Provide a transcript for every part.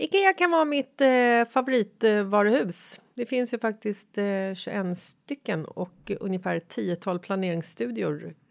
Ikea kan vara mitt eh, favoritvaruhus. Det finns ju faktiskt eh, 21 stycken och ungefär ett tiotal planeringsstudior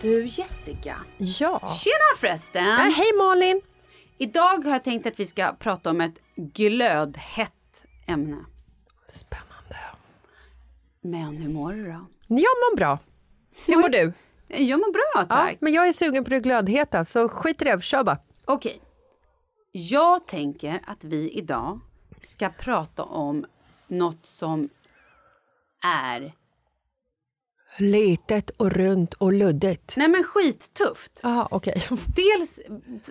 Du Jessica. Ja. Tjena förresten! Äh, hej Malin! Idag har jag tänkt att vi ska prata om ett glödhett ämne. Spännande. Men hur mår du då? Jag mår bra. Hur mår du? Jag mår bra Ja, tack. men jag är sugen på det glödheta, så skit i det. Kör bara. Okej. Jag tänker att vi idag ska prata om något som är, Litet och runt och luddigt. nej men skittufft. Jaha, okej. Dels,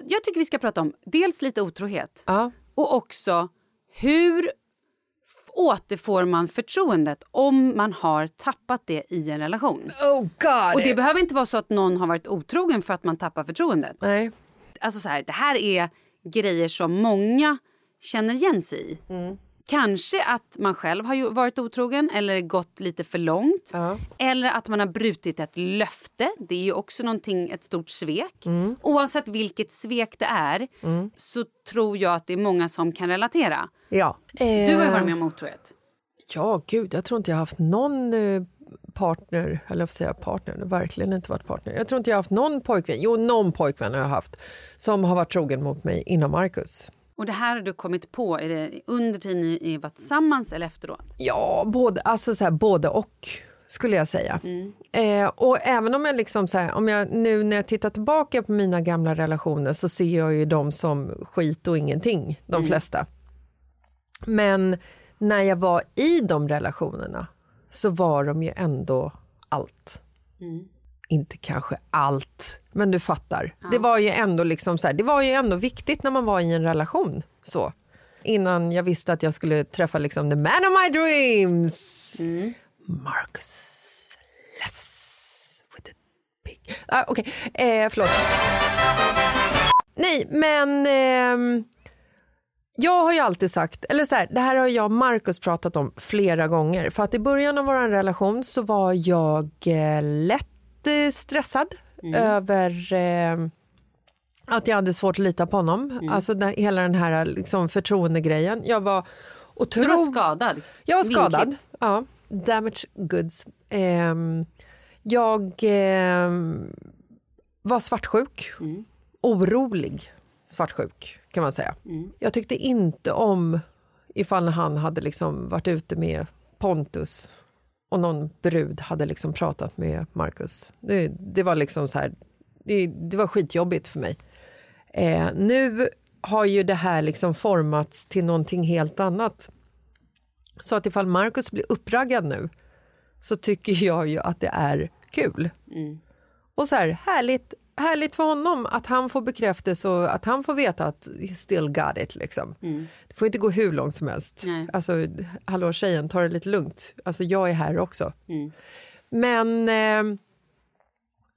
jag tycker vi ska prata om dels lite otrohet Ja. och också hur återfår man förtroendet om man har tappat det i en relation. Oh god! Och det behöver inte vara så att någon har varit otrogen för att man tappar förtroendet. Nej. Alltså så här, det här är grejer som många känner igen sig i. Kanske att man själv har varit otrogen eller gått lite för långt. Ja. Eller att man har brutit ett löfte. Det är ju också någonting, ett stort svek. Mm. Oavsett vilket svek det är så tror jag att det är många som kan relatera. Ja. Du har ju Eh, varit med om otrohet. Ja, gud, jag tror inte jag har haft någon eh, partner, eller jag säga partner, verkligen inte varit partner. Jag tror inte jag har haft någon pojkvän, jo någon pojkvän har jag haft, som har varit trogen mot mig innan Marcus. Och det här har du kommit på, är det under tiden ni var tillsammans eller efteråt? Ja, både, alltså så här, både och skulle jag säga. Mm. Eh, och även om jag liksom så här, om jag nu när jag tittar tillbaka på mina gamla relationer så ser jag ju dem som skit och ingenting, de mm. flesta. Men när jag var i de relationerna så var de ju ändå allt. Mm. Inte kanske allt, men du fattar. Ja. Det var ju ändå liksom så här, det var ju ändå viktigt när man var i en relation. så. Innan jag visste att jag skulle träffa liksom the man of my dreams. Mm. Marcus Less with a big... Ah, Okej, okay. eh, förlåt. Nej, men... Eh, jag har ju alltid sagt, eller så här, det här har jag och Marcus pratat om flera gånger. För att i början av vår relation så var jag eh, lätt eh, stressad mm. över eh, att jag hade svårt att lita på honom. Mm. Alltså den, hela den här liksom, förtroendegrejen. Jag var otro... Du var skadad? Jag var skadad, ja. Damage goods. Eh, jag eh, var svartsjuk. Mm. Orolig svartsjuk kan man säga. Mm. Jag tyckte inte om ifall han hade liksom varit ute med Pontus och någon brud hade liksom pratat med Marcus. Det, det var liksom så här, det, det, var skitjobbigt för mig. Eh, nu har ju det här liksom formats till någonting helt annat. Så att ifall Marcus blir uppraggad nu så tycker jag ju att det är kul. Mm. Och så här, härligt härligt för honom att han får bekräftelse och att han får veta att still got it. Liksom. Mm. Det får inte gå hur långt som helst. Nej. Alltså, hallå tjejen, ta det lite lugnt. Alltså, jag är här också. Mm. Men eh,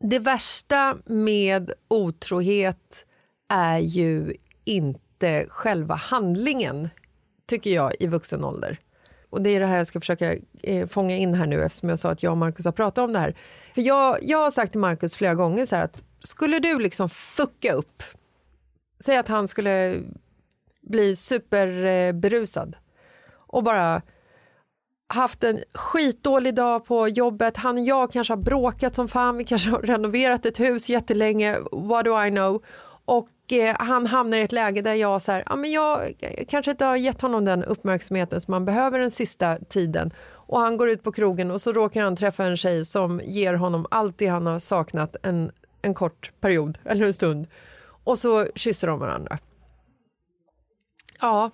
det värsta med otrohet är ju inte själva handlingen, tycker jag, i vuxen ålder. Och det är det här jag ska försöka eh, fånga in här nu eftersom jag sa att jag och Markus har pratat om det här. För jag, jag har sagt till Markus flera gånger så att skulle du liksom fucka upp, säg att han skulle bli superberusad och bara haft en skitdålig dag på jobbet, han och jag kanske har bråkat som fan, vi kanske har renoverat ett hus jättelänge, what do I know? Och eh, han hamnar i ett läge där jag, så här, ja, men jag kanske inte har gett honom den uppmärksamheten som han behöver den sista tiden. Och han går ut på krogen och så råkar han träffa en tjej som ger honom allt det han har saknat. En en kort period, eller en stund. Och så kysser de varandra. Ja,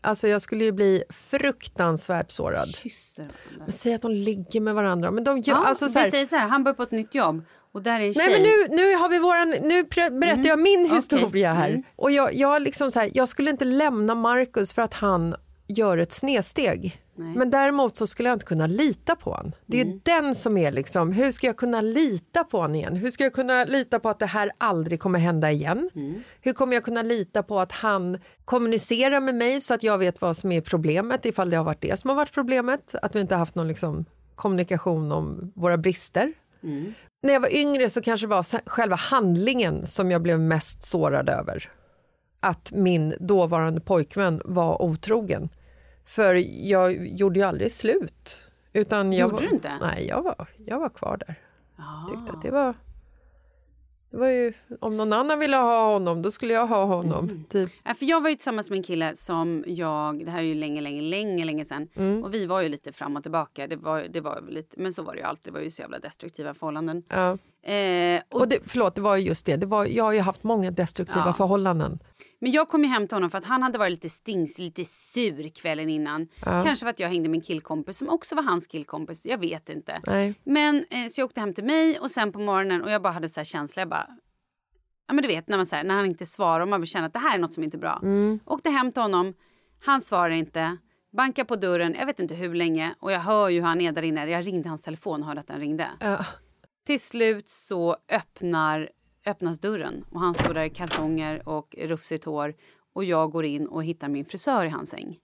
alltså jag skulle ju bli fruktansvärt sårad. Kysser Men säg att de ligger med varandra. Men de gör, ja, alltså, så här, vi säger så här, han börjar på ett nytt jobb. Och där är en Nej, tjej. men nu, nu, har vi våran, nu berättar mm. jag min historia här. Mm. Och jag, jag, liksom så här, jag skulle inte lämna Markus för att han gör ett snedsteg. Nej. Men däremot så skulle jag inte kunna lita på honom. Det är mm. den som är liksom, hur ska jag kunna lita på honom igen? Hur ska jag kunna lita på att det här aldrig kommer hända igen? Mm. Hur kommer jag kunna lita på att han kommunicerar med mig så att jag vet vad som är problemet ifall det har varit det som har varit problemet? Att vi inte har haft någon liksom kommunikation om våra brister. Mm. När jag var yngre så kanske det var själva handlingen som jag blev mest sårad över. Att min dåvarande pojkvän var otrogen. För jag gjorde ju aldrig slut. Utan jag gjorde var, du inte? Nej, jag var, jag var kvar där. Ah. Tyckte att det var... Det var ju, om någon annan ville ha honom, då skulle jag ha honom. Mm. Typ. Ja, för jag var ju tillsammans med en kille som jag, det här är ju länge, länge, länge, länge sedan. Mm. Och vi var ju lite fram och tillbaka. Det var, det var lite, men så var det ju alltid. Det var ju så jävla destruktiva förhållanden. Ja. Eh, och, och det, förlåt, det var just det. det var, jag har ju haft många destruktiva ja. förhållanden. Men jag kom ju hem till honom för att han hade varit lite stings, lite sur kvällen innan. Ja. Kanske för att jag hängde med en killkompis som också var hans killkompis. Jag vet inte. Nej. Men eh, så jag åkte hem till mig och sen på morgonen och jag bara hade så här känsla. Jag bara, ja men du vet när, man, så här, när han inte svarar och man känner att det här är något som inte är bra. Mm. Åkte hem till honom, han svarar inte. Bankar på dörren, jag vet inte hur länge och jag hör ju hur han är där inne. Jag ringde hans telefon och hörde att den ringde. Uh. Till slut så öppnar öppnas dörren och han står där i kalsonger och rufsigt hår och jag går in och hittar min frisör i hans säng.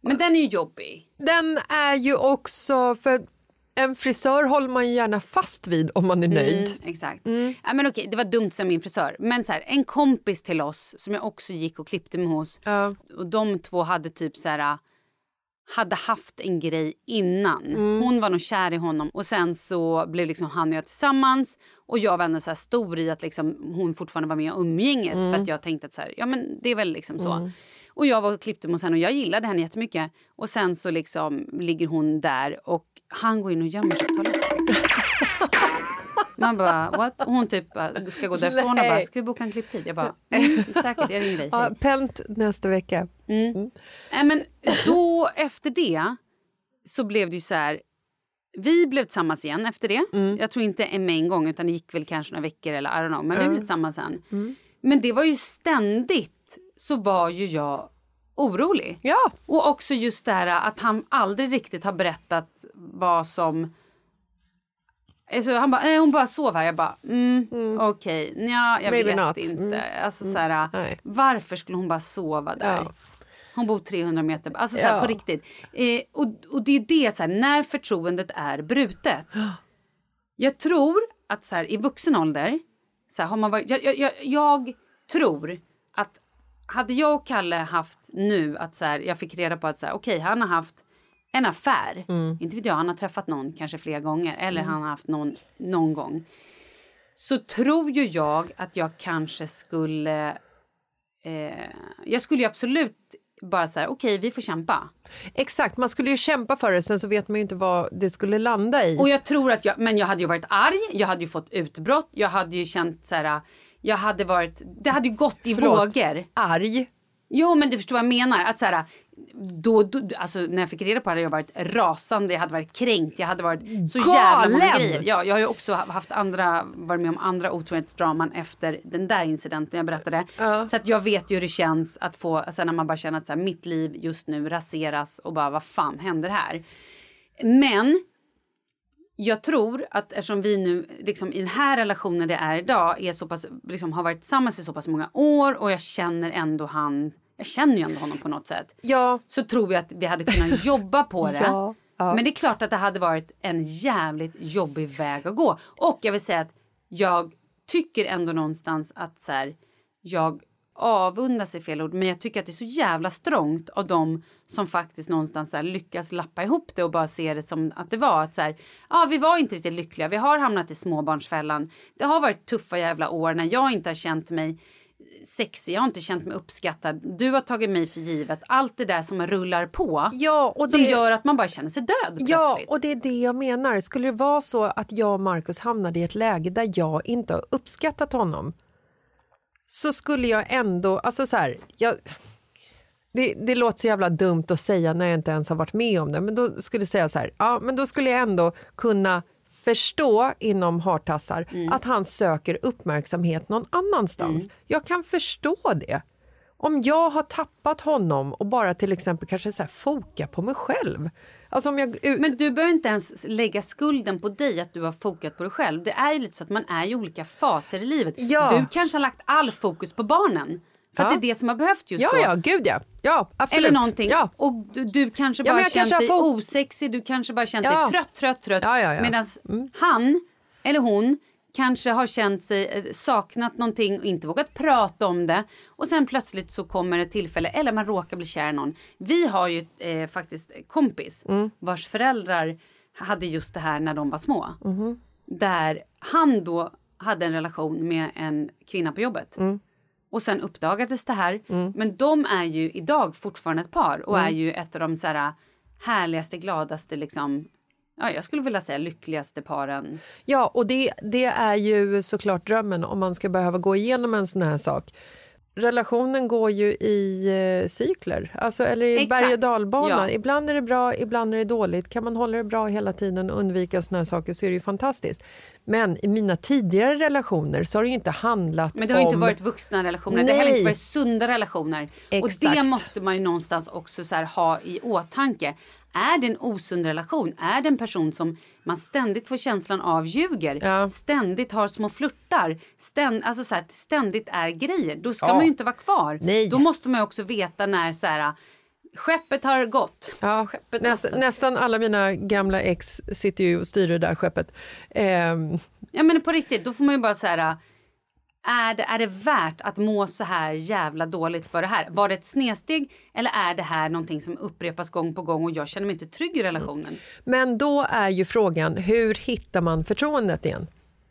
Men den är ju jobbig. Den är ju också, för en frisör håller man ju gärna fast vid om man är mm, nöjd. Mm, exakt. Mm. Ja, men okej, det var dumt som min frisör. Men så här, en kompis till oss som jag också gick och klippte mig hos. Ja. Och de två hade typ så här hade haft en grej innan. Mm. Hon var nog kär i honom och sen så blev liksom han och jag tillsammans och jag var ändå så här stor i att liksom hon fortfarande var med i umgänget Mm. för att jag tänkte att så här, ja men det är väl liksom så. Och jag var och klippte mig hos henne och jag gillade henne jättemycket. Och sen så liksom ligger hon där och han går in och gömmer sig på toaletten. Man bara what? Och hon typ ska gå därifrån och bara, ska vi boka en klipptid? Jag bara, mm, säkert, jag ringer dig. Ja, hej." Pent nästa vecka. Nej, men då efter det så blev det ju så här. Vi blev tillsammans igen efter det. Jag tror inte med en gång utan det gick väl kanske några veckor eller I don't know. Men vi blev tillsammans sen. Men det var ju ständigt så var ju jag orolig. Ja, Och också just det här att han aldrig riktigt har berättat vad som... Alltså han bara, nej hon bara sov här. Jag bara, mm, okej, nja, jag Maybe vet not. inte. Mm. Alltså så här, varför skulle hon bara sova där? Ja. Hon bor 300 meter, alltså så här, Ja. på riktigt. Eh, och, och det är det, så här, när förtroendet är brutet. Jag tror att så här, i vuxen ålder, så har man varit, jag, jag, jag, jag tror att hade jag och Kalle haft nu att så här, jag fick reda på att så här, okej han har haft en affär, inte vet jag, han har träffat någon kanske flera gånger eller han har haft någon någon gång. Så tror ju jag att jag kanske skulle, eh, jag skulle ju absolut bara så här, okej vi får kämpa. exakt. Man skulle ju kämpa för det, sen så vet man ju inte vad det skulle landa i. Och jag tror att jag, men jag hade ju varit arg, jag hade ju fått utbrott, jag hade ju känt så här, jag hade varit, det hade ju gått i Förlåt. vågor. Arg. Jo men du förstår vad jag menar. Att så här, då, då, alltså, när jag fick reda på det hade jag varit rasande, jag hade varit kränkt, jag hade varit så jävla många Galen! grejer. Ja, jag har ju också haft andra, varit med om andra otrohetsdraman efter den där incidenten jag berättade. Så att jag vet ju hur det känns att få, alltså, när man bara känner att så här, mitt liv just nu raseras och bara vad fan händer här? Men jag tror att eftersom vi nu liksom, i den här relationen det är idag är så pass, liksom, har varit tillsammans i så pass många år och jag känner ändå han, jag känner ju ändå honom på något sätt. Ja, Så tror jag att vi hade kunnat jobba på det. Ja, ja. Men det är klart att det hade varit en jävligt jobbig väg att gå. Och jag vill säga att jag tycker ändå någonstans att så här, jag avundas är fel ord, men jag tycker att det är så jävla strångt av dem som faktiskt någonstans så lyckas lappa ihop det och bara se det som att det var att så här, ja vi var inte riktigt lyckliga, vi har hamnat i småbarnsfällan. Det har varit tuffa jävla år när jag inte har känt mig sexig, jag har inte känt mig uppskattad, du har tagit mig för givet, allt det där som rullar på. ja och Som det... gör att man bara känner sig död Ja, plötsligt. och det är det jag menar. Skulle det vara så att jag och Markus hamnade i ett läge där jag inte har uppskattat honom så skulle jag ändå, alltså så här, jag, det, det låter så jävla dumt att säga när jag inte ens har varit med om det, men då skulle jag säga så här, ja men då skulle jag ändå kunna förstå inom hartassar att han söker uppmärksamhet någon annanstans. Jag kan förstå det. Om jag har tappat honom och bara till exempel kanske så här foka på mig själv. Alltså om jag, Men du behöver inte ens lägga skulden på dig att du har fokat på dig själv. Det är ju lite så att man är i olika faser i livet. Ja. Du kanske har lagt all fokus på barnen. För att Ja. det är det som har behövt just Ja, då. ja, gud ja. Ja, absolut. Eller någonting. Ja. Och du, du kanske Ja, bara jag känt dig fått- osexig, du kanske bara känt Ja. dig trött, trött, trött. Ja, ja, ja. Medan han eller hon kanske har känt sig eh, saknat någonting och inte vågat prata om det. Och sen plötsligt så kommer ett tillfälle, eller man råkar bli kär i någon. Vi har ju eh, faktiskt kompis Mm. vars föräldrar hade just det här när de var små. Mm-hmm. Där han då hade en relation med en kvinna på jobbet. Mm. Och sen uppdagades det här. Men de är ju idag fortfarande ett par och Mm. är ju ett av de så här, härligaste, gladaste, liksom, ja, jag skulle vilja säga lyckligaste paren. Ja, och det, det är ju såklart drömmen om man ska behöva gå igenom en sån här sak. Relationen går ju i eh, cykler, alltså, eller i Exakt. berg och dalbana. Ja. Ibland är det bra, ibland är det dåligt. Kan man hålla det bra hela tiden och undvika såna här saker så är det ju fantastiskt. Men i mina tidigare relationer så har det ju inte handlat Men det har om... inte varit vuxna relationer, det har heller Nej. inte varit sunda relationer. Och det Exakt. måste man ju någonstans också ha i åtanke. Är det en osund relation? Är det en person som man ständigt får känslan av ljuger? Ja. Ständigt har små flörtar? Ständ, alltså så här, typ är grejer. Då ska Ja. man ju inte vara kvar. Nej. Då måste man ju också veta när så här, skeppet har gått. Ja, Skeppet näst, nästan alla mina gamla ex sitter ju och styr det där skeppet. Ehm, Ja men på riktigt, då får man ju bara så här. Är det, är det värt att må så här jävla dåligt för det här? Var det ett snedsteg eller är det här någonting som upprepas gång på gång och jag känner mig inte trygg i relationen? Men då är ju frågan, hur hittar man förtroendet igen?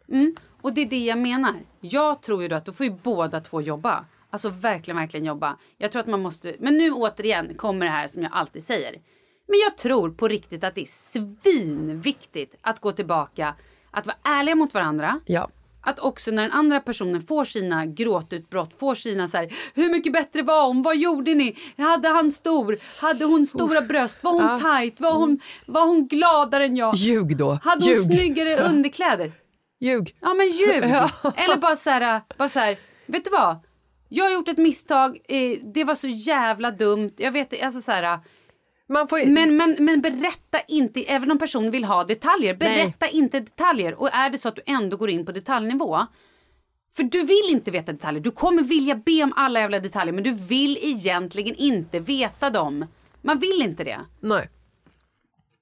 Mm. Och det är det jag menar. Jag tror ju då att då får ju båda två jobba. Alltså verkligen, verkligen jobba. Jag tror att man måste, men nu återigen kommer det här som jag alltid säger. Men jag tror på riktigt att det är svinviktigt att gå tillbaka, att vara ärliga mot varandra. Ja. Att också när den andra personen får sina gråtutbrott, får sina så här, hur mycket bättre var hon, vad gjorde ni, hade han stor, hade hon stora bröst, var hon Ja. tight, var hon, var hon gladare än jag, Ljug då. hade hon Ljug. snyggare underkläder? Ljug. Ja men ljug! Ja. Eller bara så här, bara så här, vet du vad? Jag har gjort ett misstag, eh, det var så jävla dumt, jag vet alltså så här. Ju... Men, men, men berätta inte, även om personen vill ha detaljer, Nej. berätta inte detaljer. Och är det så att du ändå går in på detaljnivå, för du vill inte veta detaljer, du kommer vilja be om alla jävla detaljer men du vill egentligen inte veta dem. Man vill inte det. Nej.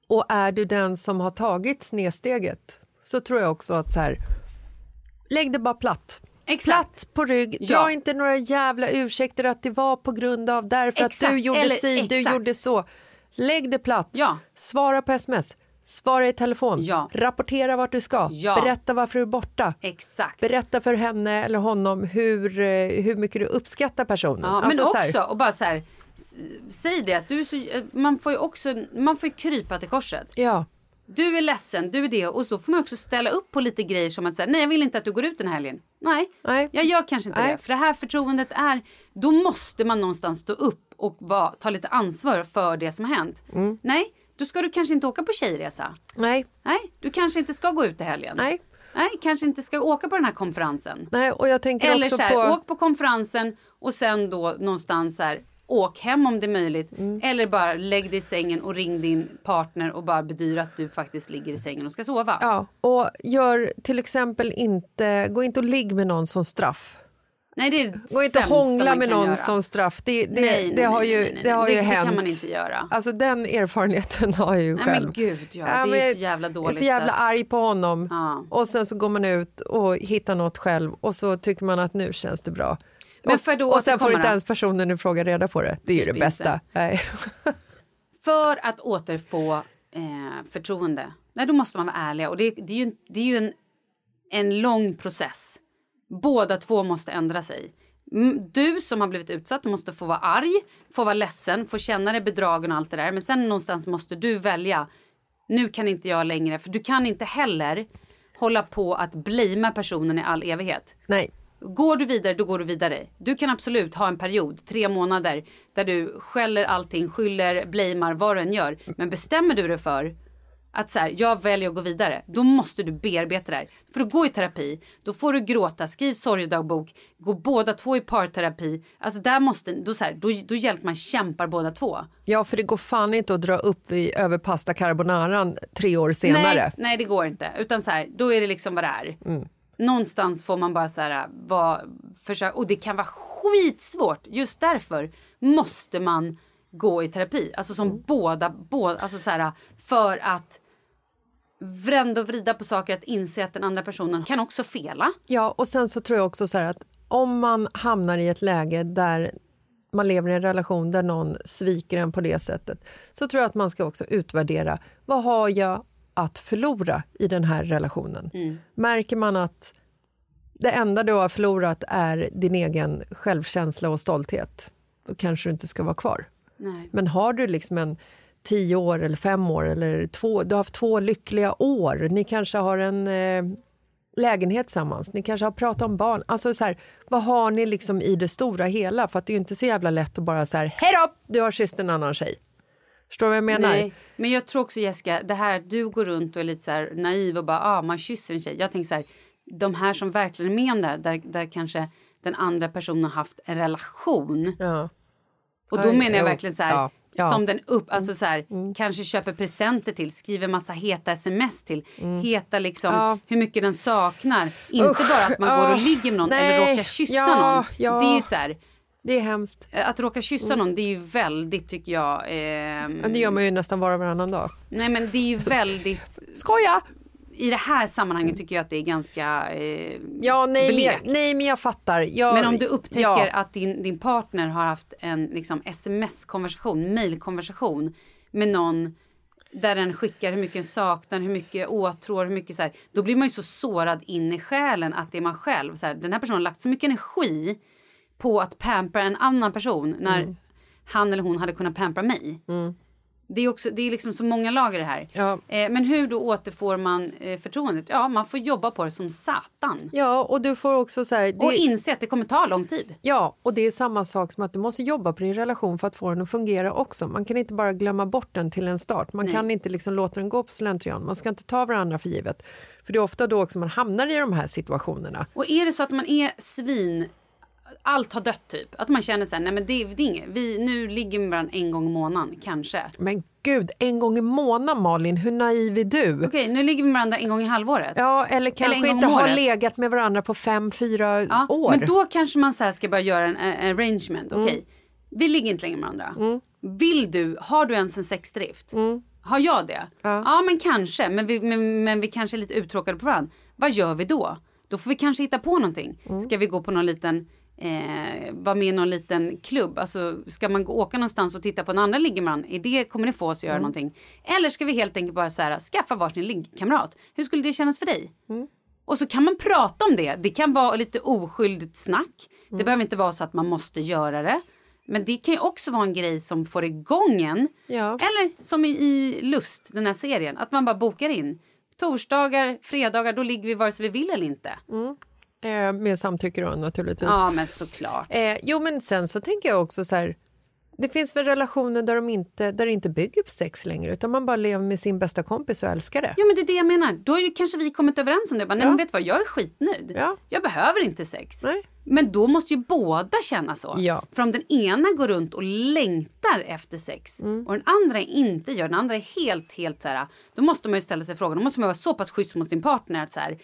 Och är du den som har tagit snedsteget så tror jag också att så här, lägg det bara platt. Exakt. Platt på rygg, Ja. dra inte några jävla ursäkter att det var på grund av därför att Exakt, du gjorde eller si, du gjorde så. Lägg det platt, Ja. svara på sms, svara i telefon, Ja. rapportera vart du ska, Ja. berätta varför du är borta. Exakt. Berätta för henne eller honom hur, eh, hur mycket du uppskattar personen. Ja, Alltså men så här- också, och bara så här, säg det att du så, eh, man får ju också, man får krypa till korset. Ja, Du är ledsen, du är det och så får man också ställa upp på lite grejer som att säga nej jag vill inte att du går ut den här helgen. Nej, Nej. jag gör kanske inte Nej. det. För det här förtroendet är, då måste man någonstans stå upp och vara, ta lite ansvar för det som har hänt. Mm. Nej, då ska du kanske inte åka på tjejresa. nej, Nej, du kanske inte ska gå ut i helgen. nej. Nej, kanske inte ska åka på den här konferensen. Nej, och jag tänker Eller också så här, på... åk på konferensen och sen då någonstans så här, åk hem om det är möjligt. Mm. Eller bara lägg dig i sängen och ring din partner och bara bedyra att du faktiskt ligger i sängen och ska sova. Ja, och gör till exempel inte, gå inte och ligg med någon som straff. Nej, det är det Gå inte och hångla med någon göra. som straff. Det, det, Nej, nej, det har nej, ju, nej, nej, det har nej. ju Det- det kan hänt. man inte göra. Alltså den erfarenheten har jag ju Nej, själv. men gud ja, Ja, det är så jävla Jag är dåligt. så jävla arg på honom Ja. och sen så går man ut och hittar något själv och så tycker man att nu känns det bra. Men jag då och sen får inte ens personen i fråga reda på det. Det är ju det Typ inte. bästa. Nej. För att återfå eh, förtroende, nej, då måste man vara ärliga. Och det, det är ju, det är ju en, en lång process. Båda två måste ändra sig. Du som har blivit utsatt måste få vara arg, få vara ledsen, få känna dig bedragen och allt det där. Men sen någonstans måste du välja. Nu kan inte jag längre, för du kan inte heller hålla på att blamea personen i all evighet. Nej. Går du vidare, då går du vidare. Du kan absolut ha en period, tre månader, där du skäller allting, skyller, blamear, vad du än gör. Men bestämmer du dig för att så här, jag väljer att gå vidare, då måste du bearbeta det här. För att gå i terapi, då får du gråta, skriv sorgedagbok, gå båda två i parterapi. Alltså där måste, då, så här, då, då hjälper man kämpar båda två. Ja, för det går fan inte att dra upp i, över pasta carbonaran tre år senare. Nej, nej, det går inte. Utan så här, då är det liksom vad det är. Någonstans får man bara så här, vara, försöka, och det kan vara skitsvårt. Just därför måste man gå i terapi. Alltså som båda, båda, alltså så här, för att vrända och vrida på saker, att inse att den andra personen kan också fela. Ja, och sen så tror jag också så att om man hamnar i ett läge där man lever i en relation där någon sviker en på det sättet så tror jag att man ska också utvärdera vad har jag att förlora i den här relationen. Märker man att det enda du har förlorat är din egen självkänsla och stolthet då kanske du inte ska vara kvar. Nej. Men har du liksom en tio år eller fem år eller två, du har haft två lyckliga år, ni kanske har en eh, lägenhet tillsammans, ni kanske har pratat om barn. Alltså så här, vad har ni liksom i det stora hela? För att det är ju inte så jävla lätt att bara så här, hej då, du har kysst en annan tjej. Förstår du vad jag menar? Nej, men jag tror också Jessica, det här du går runt och är lite så naiv och bara ah, man kysser en tjej. Jag tänker så här, de här som verkligen är med om det här, där, där kanske den andra personen har haft en relation. Ja. Och då Ja, menar jag verkligen så här, ja, ja. Mm. som den upp, alltså så här, kanske köper presenter till, skriver massa heta sms till, heta liksom Ja. hur mycket den saknar. Inte Usch, bara att man går och ja. ligger med någon eller Nej, råkar kyssa ja, någon. ja. Det är ju så här, Det är hemskt. att råka kyssa någon det är ju väldigt tycker jag. ehm, Men det gör man ju nästan var och varannan dag. Nej men det är ju väldigt Skoja! I det här sammanhanget tycker jag att det är ganska eh, Ja, nej men, blekt. nej, men jag fattar. Jag, Men om du upptäcker ja. att din, din partner har haft en liksom, sms-konversation, mail-konversation med någon där den skickar hur mycket den saknar, hur mycket åtrår, hur mycket så här. Då blir man ju så sårad in i själen att det är man själv. Så här, den här personen har lagt så mycket energi på att pampra en annan person när Mm. han eller hon hade kunnat pampra mig. Det är, också, det är liksom så många lager det här. Ja. Eh, men hur då återfår man eh, förtroendet? Ja, man får jobba på det som satan. Ja, och du får också så här... Det, Och inse att det kommer ta lång tid. Ja, och det är samma sak som att du måste jobba på din relation för att få den att fungera också. Man kan inte bara glömma bort den till en start. Man kan inte liksom låta den gå på slentrian. Man ska inte ta varandra för givet. För det är ofta då också man hamnar i de här situationerna. Och är det så att man är svin, allt har dött typ, att man känner såhär, nej men det, det är inget, vi, nu ligger med varandra en gång i månaden, kanske. Men gud, en gång i månaden Malin, hur naiv är du? Okej, nu ligger vi med varandra en gång i halvåret. Ja, eller kanske gång inte har legat med varandra på fem, fyra Ja, år. Men då kanske man så ska börja göra en, en arrangement. Okej, vi ligger inte längre med varandra. Vill du, har du ens en sexdrift? Har jag det? Ja, men kanske. Men vi, men, men vi kanske är lite uttråkade på varandra. Vad gör vi då? Då får vi kanske hitta på någonting. Ska vi gå på någon liten Eh, vara med i någon liten klubb. Alltså ska man gå, åka någonstans och titta på en andra ligger man. Är det, kommer det få oss att göra någonting? Eller ska vi helt enkelt bara så här, skaffa varsin liggkamrat? Hur skulle det kännas för dig? Och så kan man prata om det. Det kan vara lite oskyldigt snack. Det behöver inte vara så att man måste göra det. Men det kan ju också vara en grej som får igång en. Ja. Eller som i, i Lust, den här serien. Att man bara bokar in. Torsdagar, fredagar, då ligger vi vare sig vi vill eller inte. Eh, med samtycke då naturligtvis. Ja, men såklart. Eh, jo, men sen så tänker jag också så här. Det finns väl relationer där, de inte, där det inte bygger på sex längre utan man bara lever med sin bästa kompis och älskar det. Jo men det är det jag menar. Då har ju kanske vi kommit överens om det. Bara, Nej Ja. men vet du vad, jag är skitnöjd. Ja. Jag behöver inte sex. Nej. Men då måste ju båda känna så. Ja. För om den ena går runt och längtar efter sex Mm. och den andra inte gör, den andra är helt, helt så här. Då måste man ju ställa sig frågan, då måste man vara så pass schysst mot sin partner att så här.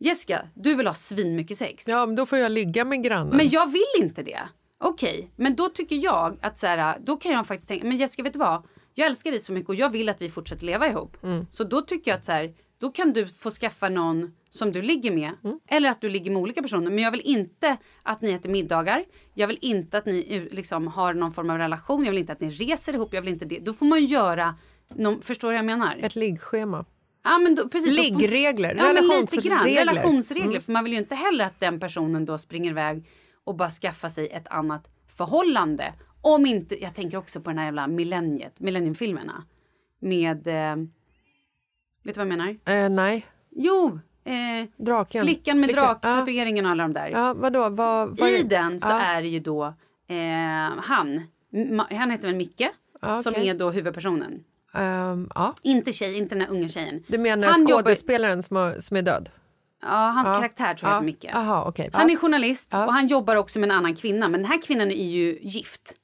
Jessica, du vill ha svinmycket sex. Ja, men då får jag ligga med grannen. Men jag vill inte det. Okej, men då tycker jag att så här, då kan jag faktiskt tänka, men Jessica vet du vad? Jag älskar dig så mycket och jag vill att vi fortsätter leva ihop. Så då tycker jag att så här, då kan du få skaffa någon som du ligger med. Eller att du ligger med olika personer. Men jag vill inte att ni äter middagar. Jag vill inte att ni eh, liksom har någon form av relation. Jag vill inte att ni reser ihop. Jag vill inte det. Då får man göra, någon, förstår du vad jag menar? Ett liggschema. Ja, men då, precis, Liggregler, ja, grann. relationsregler. Mm. Relationsregler. För man vill ju inte heller att den personen då springer iväg och bara skaffar sig ett annat förhållande. Om inte, jag tänker också på den här jävla millenniet, millenniumfilmerna. Med, eh, vet du vad jag menar? Eh, nej, Jo, eh, draken. flickan med draktatueringen och alla de där. Ja, vadå? Vad, vad I den så ja. är det ju då eh, han, han heter väl Micke, Ja, som är då huvudpersonen. Ehm, ja. Inte tjej, inte den här unga tjejen. Du menar Han jobbar- skådespelaren som, har, som är död? Ja, hans Ja. karaktär tror jag Ja. Micke. Aha, okej. Han är journalist och han jobbar också med en annan kvinna. Men den här kvinnan är ju gift.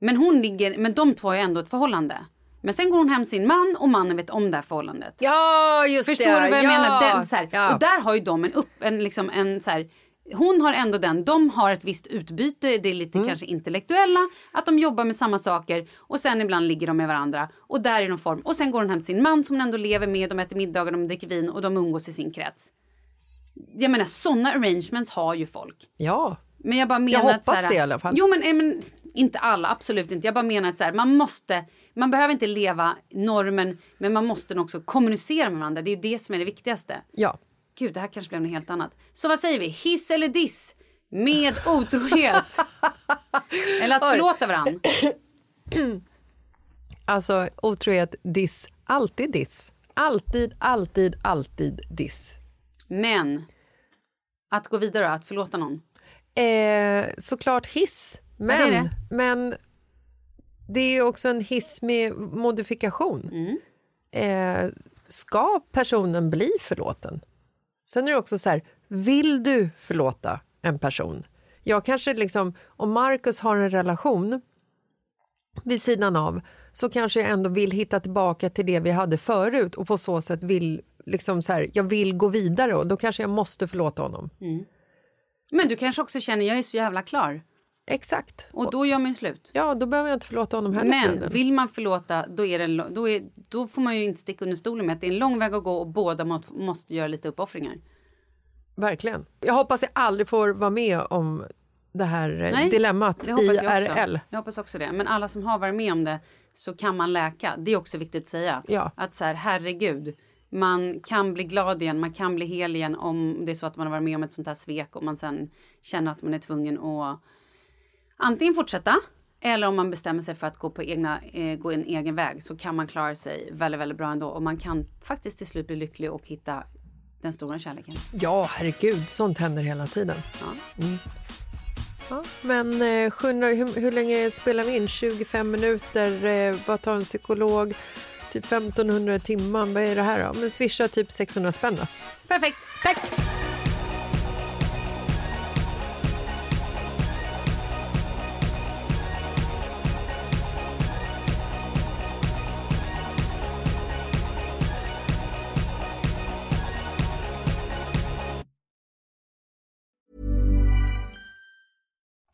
Men hon ligger, men de två har ju ändå ett förhållande. Men sen går hon hem sin man och mannen vet om det här förhållandet. ja, just Förstår det. du vad jag ja. menar? Den, så här. Och där har ju de en upp, en, liksom en så här, hon har ändå den, de har ett visst utbyte, det är lite Mm. kanske intellektuella, att de jobbar med samma saker och sen ibland ligger de med varandra och där är någon form. Och sen går hon hem till sin man som hon ändå lever med, de äter middagar, de dricker vin och de umgås i sin krets. Jag menar sådana arrangements har ju folk. ja. Men jag bara menar Jag att så hoppas här, det i alla fall. Jo men, eh, men inte alla, absolut inte. Jag bara menar att så här, man måste, man behöver inte leva normen men man måste också kommunicera med varandra. Det är ju det som är det viktigaste. ja. Gud, det här kanske blev något helt annat. Så vad säger vi? Hiss eller diss? Med otrohet? eller att förlåta varandra? Alltså otrohet, diss. Alltid diss. Alltid, alltid, alltid diss. Men att gå vidare, att förlåta någon. Eh, såklart hiss, men, det är det. men det är ju också en hiss med modifikation. Mm. Eh, ska personen bli förlåten? Sen är det också så här, vill du förlåta en person? Jag kanske liksom, om Marcus har en relation vid sidan av så kanske jag ändå vill hitta tillbaka till det vi hade förut och på så sätt vill liksom så här, jag vill gå vidare och då kanske jag måste förlåta honom. Mm. Men du kanske också känner, jag är så jävla klar. Exakt. Och då gör man ju slut. Ja, då behöver jag inte förlåta honom heller. Men vill man förlåta, då, är det då, är, då får man ju inte sticka under stolen med att det är en lång väg att gå och båda må, måste göra lite uppoffringar. Verkligen. Jag hoppas jag aldrig får vara med om det här eh, Nej, dilemmat Det hoppas jag. IRL. Jag hoppas också det. Men alla som har varit med om det så kan man läka. Det är också viktigt att säga. Ja. Att så här, herregud, man kan bli glad igen, man kan bli hel igen om det är så att man har varit med om ett sånt här svek och man sen känner att man är tvungen att antingen fortsätta eller om man bestämmer sig för att gå, på egna, eh, gå en egen väg så kan man klara sig väldigt, väldigt bra ändå. Och man kan faktiskt till slut bli lycklig och hitta den stora kärleken. Ja, herregud, sånt händer hela tiden. Ja. Ja, men eh, sjunde, hur, hur länge spelar vi in? 25 minuter? Eh, vad tar en psykolog? Typ 1500 timmar? Vad är det här då? Men swisha typ 600 spänn då. Perfekt! Tack!